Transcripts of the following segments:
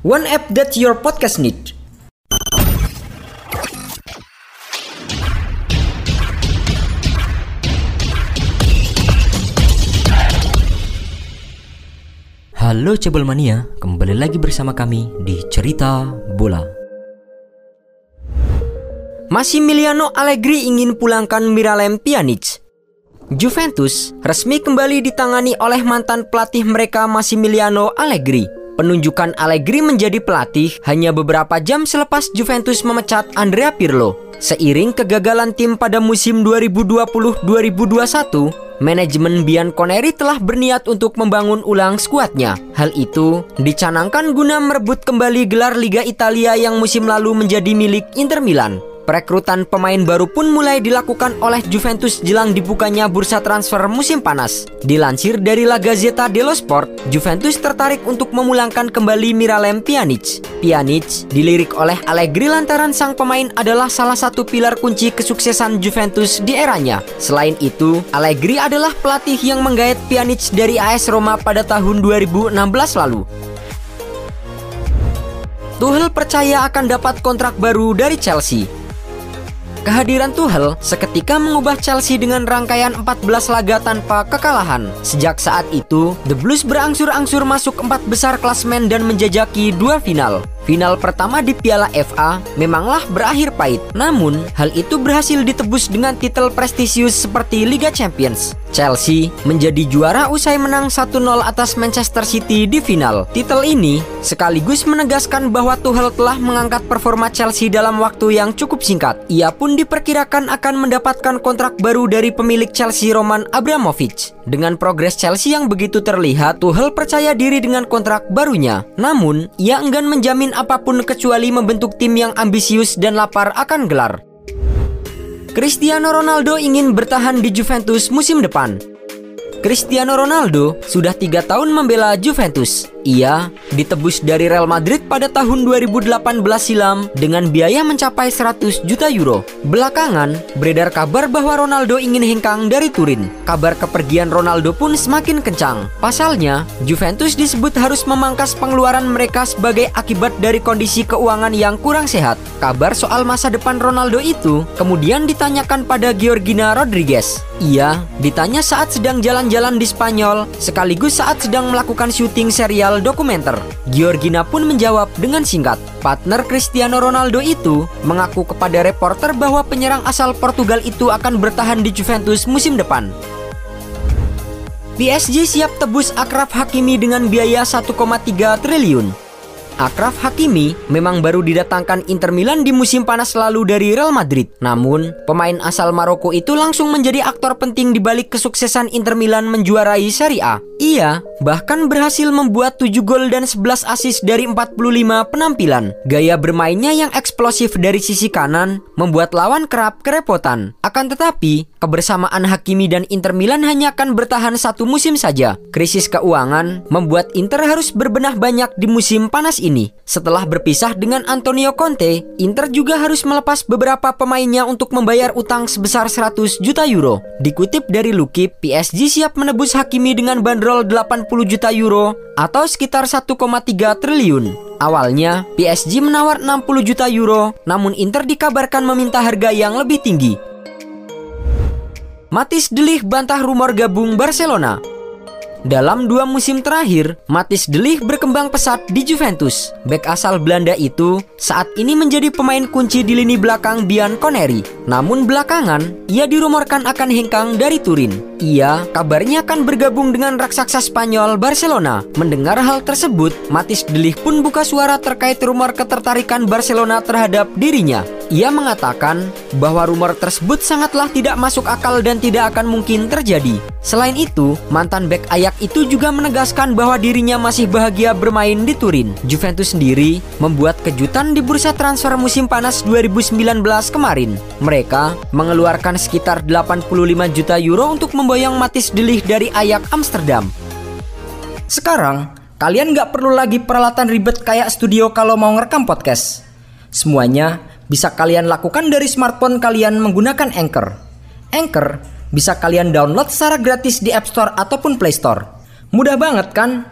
One app that your podcast need. Halo Cebol Mania, kembali lagi bersama kami di Cerita Bola. Massimiliano Allegri ingin pulangkan Miralem Pjanic. Juventus resmi kembali ditangani oleh mantan pelatih mereka Massimiliano Allegri. Penunjukan Allegri menjadi pelatih hanya beberapa jam selepas Juventus memecat Andrea Pirlo. Seiring kegagalan tim pada musim 2020-2021, manajemen Bianconeri telah berniat untuk membangun ulang skuadnya. Hal itu dicanangkan guna merebut kembali gelar Liga Italia yang musim lalu menjadi milik Inter Milan. Perekrutan pemain baru pun mulai dilakukan oleh Juventus jelang dibukanya bursa transfer musim panas. Dilansir dari La Gazzetta dello Sport, Juventus tertarik untuk memulangkan kembali Miralem Pjanic. Pjanic dilirik oleh Allegri lantaran sang pemain adalah salah satu pilar kunci kesuksesan Juventus di eranya. Selain itu, Allegri adalah pelatih yang menggait Pjanic dari AS Roma pada tahun 2016 lalu. Tuchel percaya akan dapat kontrak baru dari Chelsea. Kehadiran Tuchel seketika mengubah Chelsea dengan rangkaian 14 laga tanpa kekalahan. Sejak saat itu, The Blues berangsur-angsur masuk empat besar klasmen dan menjajaki dua final. Final pertama di Piala FA memanglah berakhir pahit, namun hal itu berhasil ditebus dengan titel prestisius seperti Liga Champions. Chelsea menjadi juara usai menang 1-0 atas Manchester City di final. Titel ini sekaligus menegaskan bahwa Tuchel telah mengangkat performa Chelsea dalam waktu yang cukup singkat. Ia pun diperkirakan akan mendapatkan kontrak baru dari pemilik Chelsea Roman Abramovich. Dengan progres Chelsea yang begitu terlihat, Tuchel percaya diri dengan kontrak barunya. Namun, ia enggan menjamin apa pun kecuali membentuk tim yang ambisius dan lapar akan gelar. Cristiano Ronaldo ingin bertahan di Juventus musim depan. Cristiano Ronaldo sudah tiga tahun membela Juventus. Ia ditebus dari Real Madrid pada tahun 2018 silam dengan biaya mencapai 100 juta euro. Belakangan, beredar kabar bahwa Ronaldo ingin hengkang dari Turin. Kabar kepergian Ronaldo pun semakin kencang. Pasalnya, Juventus disebut harus memangkas pengeluaran mereka sebagai akibat dari kondisi keuangan yang kurang sehat. Kabar soal masa depan Ronaldo itu kemudian ditanyakan pada Georgina Rodriguez. Ia ditanya saat sedang jalan-jalan di Spanyol, sekaligus saat sedang melakukan syuting serial dokumenter. Georgina pun menjawab dengan singkat, partner Cristiano Ronaldo itu mengaku kepada reporter bahwa penyerang asal Portugal itu akan bertahan di Juventus musim depan. PSG siap tebus Akraf Hakimi dengan biaya 1,3 triliun. Akraf Hakimi memang baru didatangkan Inter Milan di musim panas lalu dari Real Madrid. Namun, pemain asal Maroko itu langsung menjadi aktor penting di balik kesuksesan Inter Milan menjuarai Serie A. Ia bahkan berhasil membuat 7 gol dan 11 assist dari 45 penampilan. Gaya bermainnya yang eksplosif dari sisi kanan membuat lawan kerap kerepotan. Akan tetapi, kebersamaan Hakimi dan Inter Milan hanya akan bertahan satu musim saja. Krisis keuangan membuat Inter harus berbenah banyak di musim panas ini ini. Setelah berpisah dengan Antonio Conte, Inter juga harus melepas beberapa pemainnya untuk membayar utang sebesar 100 juta euro. Dikutip dari Lukip, PSG siap menebus Hakimi dengan bandrol 80 juta euro atau sekitar 1,3 triliun. Awalnya, PSG menawar 60 juta euro, namun Inter dikabarkan meminta harga yang lebih tinggi. Matis Delik bantah rumor gabung Barcelona. Dalam dua musim terakhir, Matis Delik berkembang pesat di Juventus. Bek asal Belanda itu saat ini menjadi pemain kunci di lini belakang Bianconeri. Namun belakangan, ia dirumorkan akan hengkang dari Turin. Ia kabarnya akan bergabung dengan raksasa Spanyol Barcelona. Mendengar hal tersebut, Matis Delik pun buka suara terkait rumor ketertarikan Barcelona terhadap dirinya. Ia mengatakan bahwa rumor tersebut sangatlah tidak masuk akal dan tidak akan mungkin terjadi. Selain itu, mantan bek Ajax Itu juga menegaskan bahwa dirinya masih bahagia bermain di Turin. Juventus sendiri membuat kejutan di bursa transfer musim panas 2019 kemarin. Mereka mengeluarkan sekitar 85 juta euro untuk memboyong Matis Delik dari Ayak Amsterdam. Sekarang, kalian nggak perlu lagi peralatan ribet kayak studio kalau mau ngerekam podcast. Semuanya bisa kalian lakukan dari smartphone kalian menggunakan Anchor. Anchor bisa kalian download secara gratis di App Store ataupun Play Store. Mudah banget kan?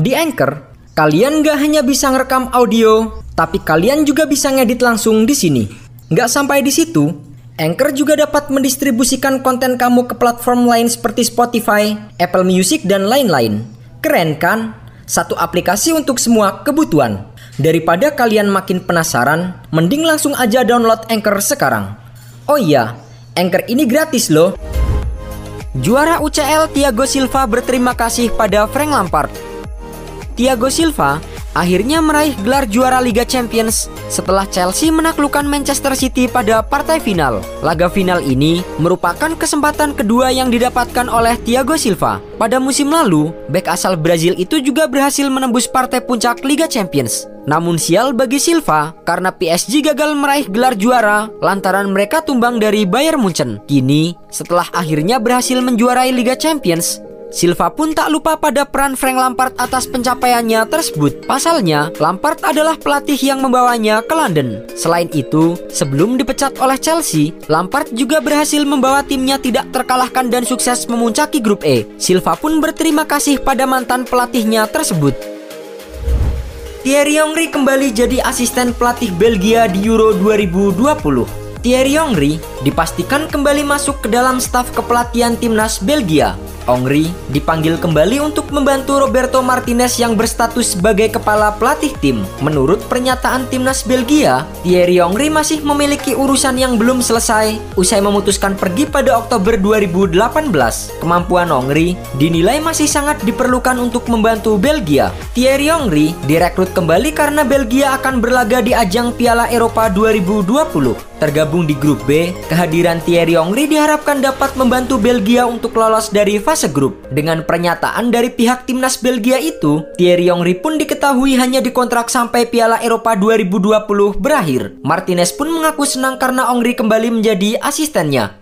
Di Anchor, kalian nggak hanya bisa ngerekam audio, tapi kalian juga bisa ngedit langsung di sini. Nggak sampai di situ, Anchor juga dapat mendistribusikan konten kamu ke platform lain seperti Spotify, Apple Music, dan lain-lain. Keren kan? Satu aplikasi untuk semua kebutuhan. Daripada kalian makin penasaran, mending langsung aja download Anchor sekarang. Oh iya, Anchor ini gratis loh. Juara UCL Thiago Silva berterima kasih pada Frank Lampard. Thiago Silva akhirnya meraih gelar juara Liga Champions setelah Chelsea menaklukkan Manchester City pada partai final. Laga final ini merupakan kesempatan kedua yang didapatkan oleh Thiago Silva. Pada musim lalu, bek asal Brazil itu juga berhasil menembus partai puncak Liga Champions. Namun sial bagi Silva karena PSG gagal meraih gelar juara lantaran mereka tumbang dari Bayern Munchen. Kini, setelah akhirnya berhasil menjuarai Liga Champions, Silva pun tak lupa pada peran Frank Lampard atas pencapaiannya tersebut. Pasalnya, Lampard adalah pelatih yang membawanya ke London. Selain itu, sebelum dipecat oleh Chelsea, Lampard juga berhasil membawa timnya tidak terkalahkan dan sukses memuncaki grup E. Silva pun berterima kasih pada mantan pelatihnya tersebut. Thierry Henry kembali jadi asisten pelatih Belgia di Euro 2020. Thierry Henry dipastikan kembali masuk ke dalam staf kepelatihan timnas Belgia. Henry dipanggil kembali untuk membantu Roberto Martinez yang berstatus sebagai kepala pelatih tim. Menurut pernyataan timnas Belgia, Thierry Henry masih memiliki urusan yang belum selesai usai memutuskan pergi pada Oktober 2018. Kemampuan Henry dinilai masih sangat diperlukan untuk membantu Belgia. Thierry Henry direkrut kembali karena Belgia akan berlaga di ajang Piala Eropa 2020. Tergabung di grup B, kehadiran Thierry Henry diharapkan dapat membantu Belgia untuk lolos dari fase grup. Dengan pernyataan dari pihak timnas Belgia itu, Thierry Henry pun diketahui hanya dikontrak sampai Piala Eropa 2020 berakhir. Martinez pun mengaku senang karena Henry kembali menjadi asistennya.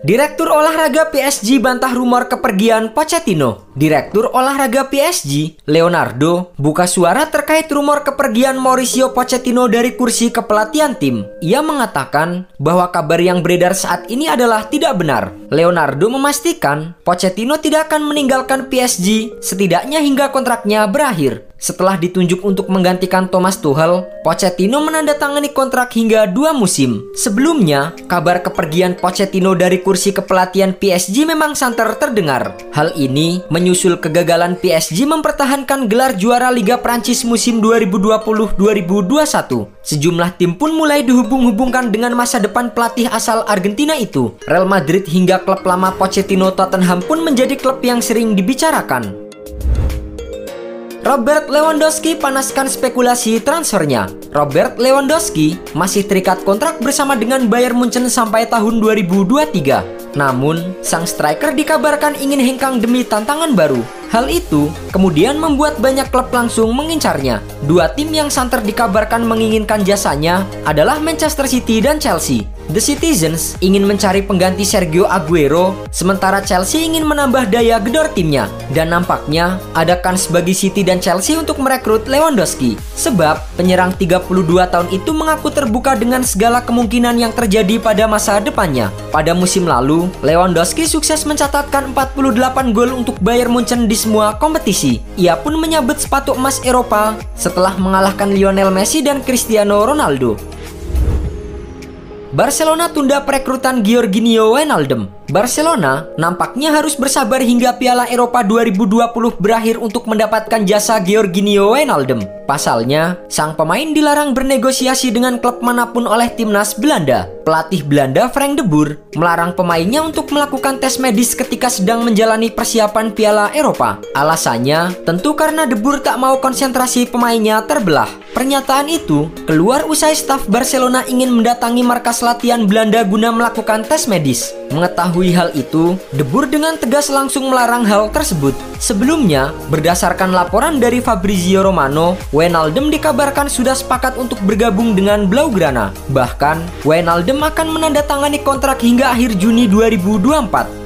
Direktur olahraga PSG bantah rumor kepergian Pochettino. Direktur olahraga PSG, Leonardo, buka suara terkait rumor kepergian Mauricio Pochettino dari kursi kepelatihan tim. Ia mengatakan bahwa kabar yang beredar saat ini adalah tidak benar. Leonardo memastikan Pochettino tidak akan meninggalkan PSG setidaknya hingga kontraknya berakhir. Setelah ditunjuk untuk menggantikan Thomas Tuchel, Pochettino menandatangani kontrak hingga dua musim. Sebelumnya, kabar kepergian Pochettino dari kursi kepelatihan PSG memang santer terdengar. Hal ini menyusul kegagalan PSG mempertahankan gelar juara Liga Prancis musim 2020-2021. Sejumlah tim pun mulai dihubung-hubungkan dengan masa depan pelatih asal Argentina itu. Real Madrid hingga klub lama Pochettino Tottenham pun menjadi klub yang sering dibicarakan. Robert Lewandowski panaskan spekulasi transfernya. Robert Lewandowski masih terikat kontrak bersama dengan Bayern Munchen sampai tahun 2023. Namun, sang striker dikabarkan ingin hengkang demi tantangan baru. Hal itu kemudian membuat banyak klub langsung mengincarnya. Dua tim yang santer dikabarkan menginginkan jasanya adalah Manchester City dan Chelsea. The Citizens ingin mencari pengganti Sergio Aguero, sementara Chelsea ingin menambah daya gedor timnya. Dan nampaknya ada kans bagi City dan Chelsea untuk merekrut Lewandowski. Sebab penyerang 32 tahun itu mengaku terbuka dengan segala kemungkinan yang terjadi pada masa depannya. Pada musim lalu, Lewandowski sukses mencatatkan 48 gol untuk Bayern Munchen di semua kompetisi. Ia pun menyabet sepatu emas Eropa setelah mengalahkan Lionel Messi dan Cristiano Ronaldo. Barcelona tunda perekrutan Georginio Wijnaldum. Barcelona nampaknya harus bersabar hingga Piala Eropa 2020 berakhir untuk mendapatkan jasa Georginio Wijnaldum. Pasalnya, sang pemain dilarang bernegosiasi dengan klub mana pun oleh timnas Belanda. pelatih Belanda Frank de Boer melarang pemainnya untuk melakukan tes medis ketika sedang menjalani persiapan Piala Eropa. Alasannya tentu karena de Boer tak mau konsentrasi pemainnya terbelah. Pernyataan itu keluar usai staf Barcelona ingin mendatangi markas latihan Belanda guna melakukan tes medis. Mengetahui hal itu, De Boer dengan tegas langsung melarang hal tersebut. Sebelumnya, berdasarkan laporan dari Fabrizio Romano, Wijnaldum dikabarkan sudah sepakat untuk bergabung dengan Blaugrana. Bahkan, Wijnaldum akan menandatangani kontrak hingga akhir Juni 2024.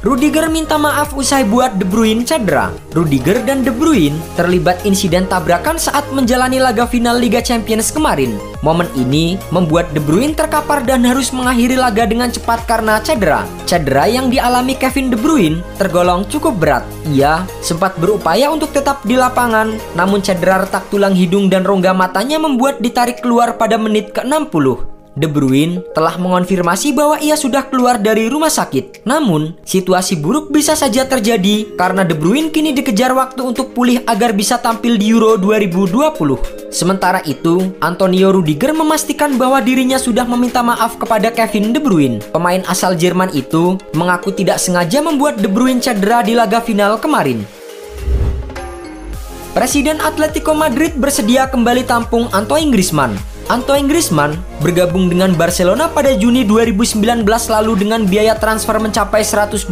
Rudiger minta maaf usai buat De Bruyne cedera. Rudiger dan De Bruyne terlibat insiden tabrakan saat menjalani laga final Liga Champions kemarin. Momen ini membuat De Bruyne terkapar dan harus mengakhiri laga dengan cepat karena cedera. Cedera yang dialami Kevin De Bruyne tergolong cukup berat. Ia sempat berupaya untuk tetap di lapangan, namun cedera retak tulang hidung dan rongga matanya membuat ditarik keluar pada menit ke-60. De Bruyne telah mengonfirmasi bahwa ia sudah keluar dari rumah sakit. Namun, situasi buruk bisa saja terjadi karena De Bruyne kini dikejar waktu untuk pulih agar bisa tampil di Euro 2020. Sementara itu, Antonio Rudiger memastikan bahwa dirinya sudah meminta maaf kepada Kevin De Bruyne. Pemain asal Jerman itu mengaku tidak sengaja membuat De Bruyne cedera di laga final kemarin. Presiden Atletico Madrid bersedia kembali tampung Antoine Griezmann. Antoine Griezmann bergabung dengan Barcelona pada Juni 2019 lalu dengan biaya transfer mencapai 120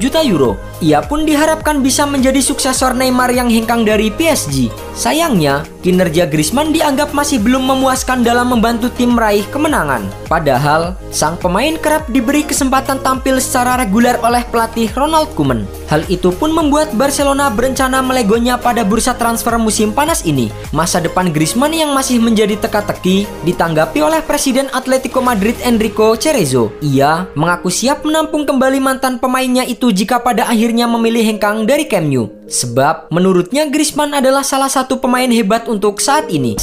juta euro. Ia pun diharapkan bisa menjadi suksesor Neymar yang hengkang dari PSG. Sayangnya, kinerja Griezmann dianggap masih belum memuaskan dalam membantu tim meraih kemenangan. Padahal, sang pemain kerap diberi kesempatan tampil secara reguler oleh pelatih Ronald Koeman. Hal itu pun membuat Barcelona berencana melegonya pada bursa transfer musim panas ini. Masa depan Griezmann yang masih menjadi teka-teki ditanggapi oleh Presiden Atletico Madrid Enrico Cerezo. Ia mengaku siap menampung kembali mantan pemainnya itu jika pada akhirnya memilih hengkang dari Camp Nou. Sebab menurutnya Griezmann adalah salah satu pemain hebat untuk saat ini.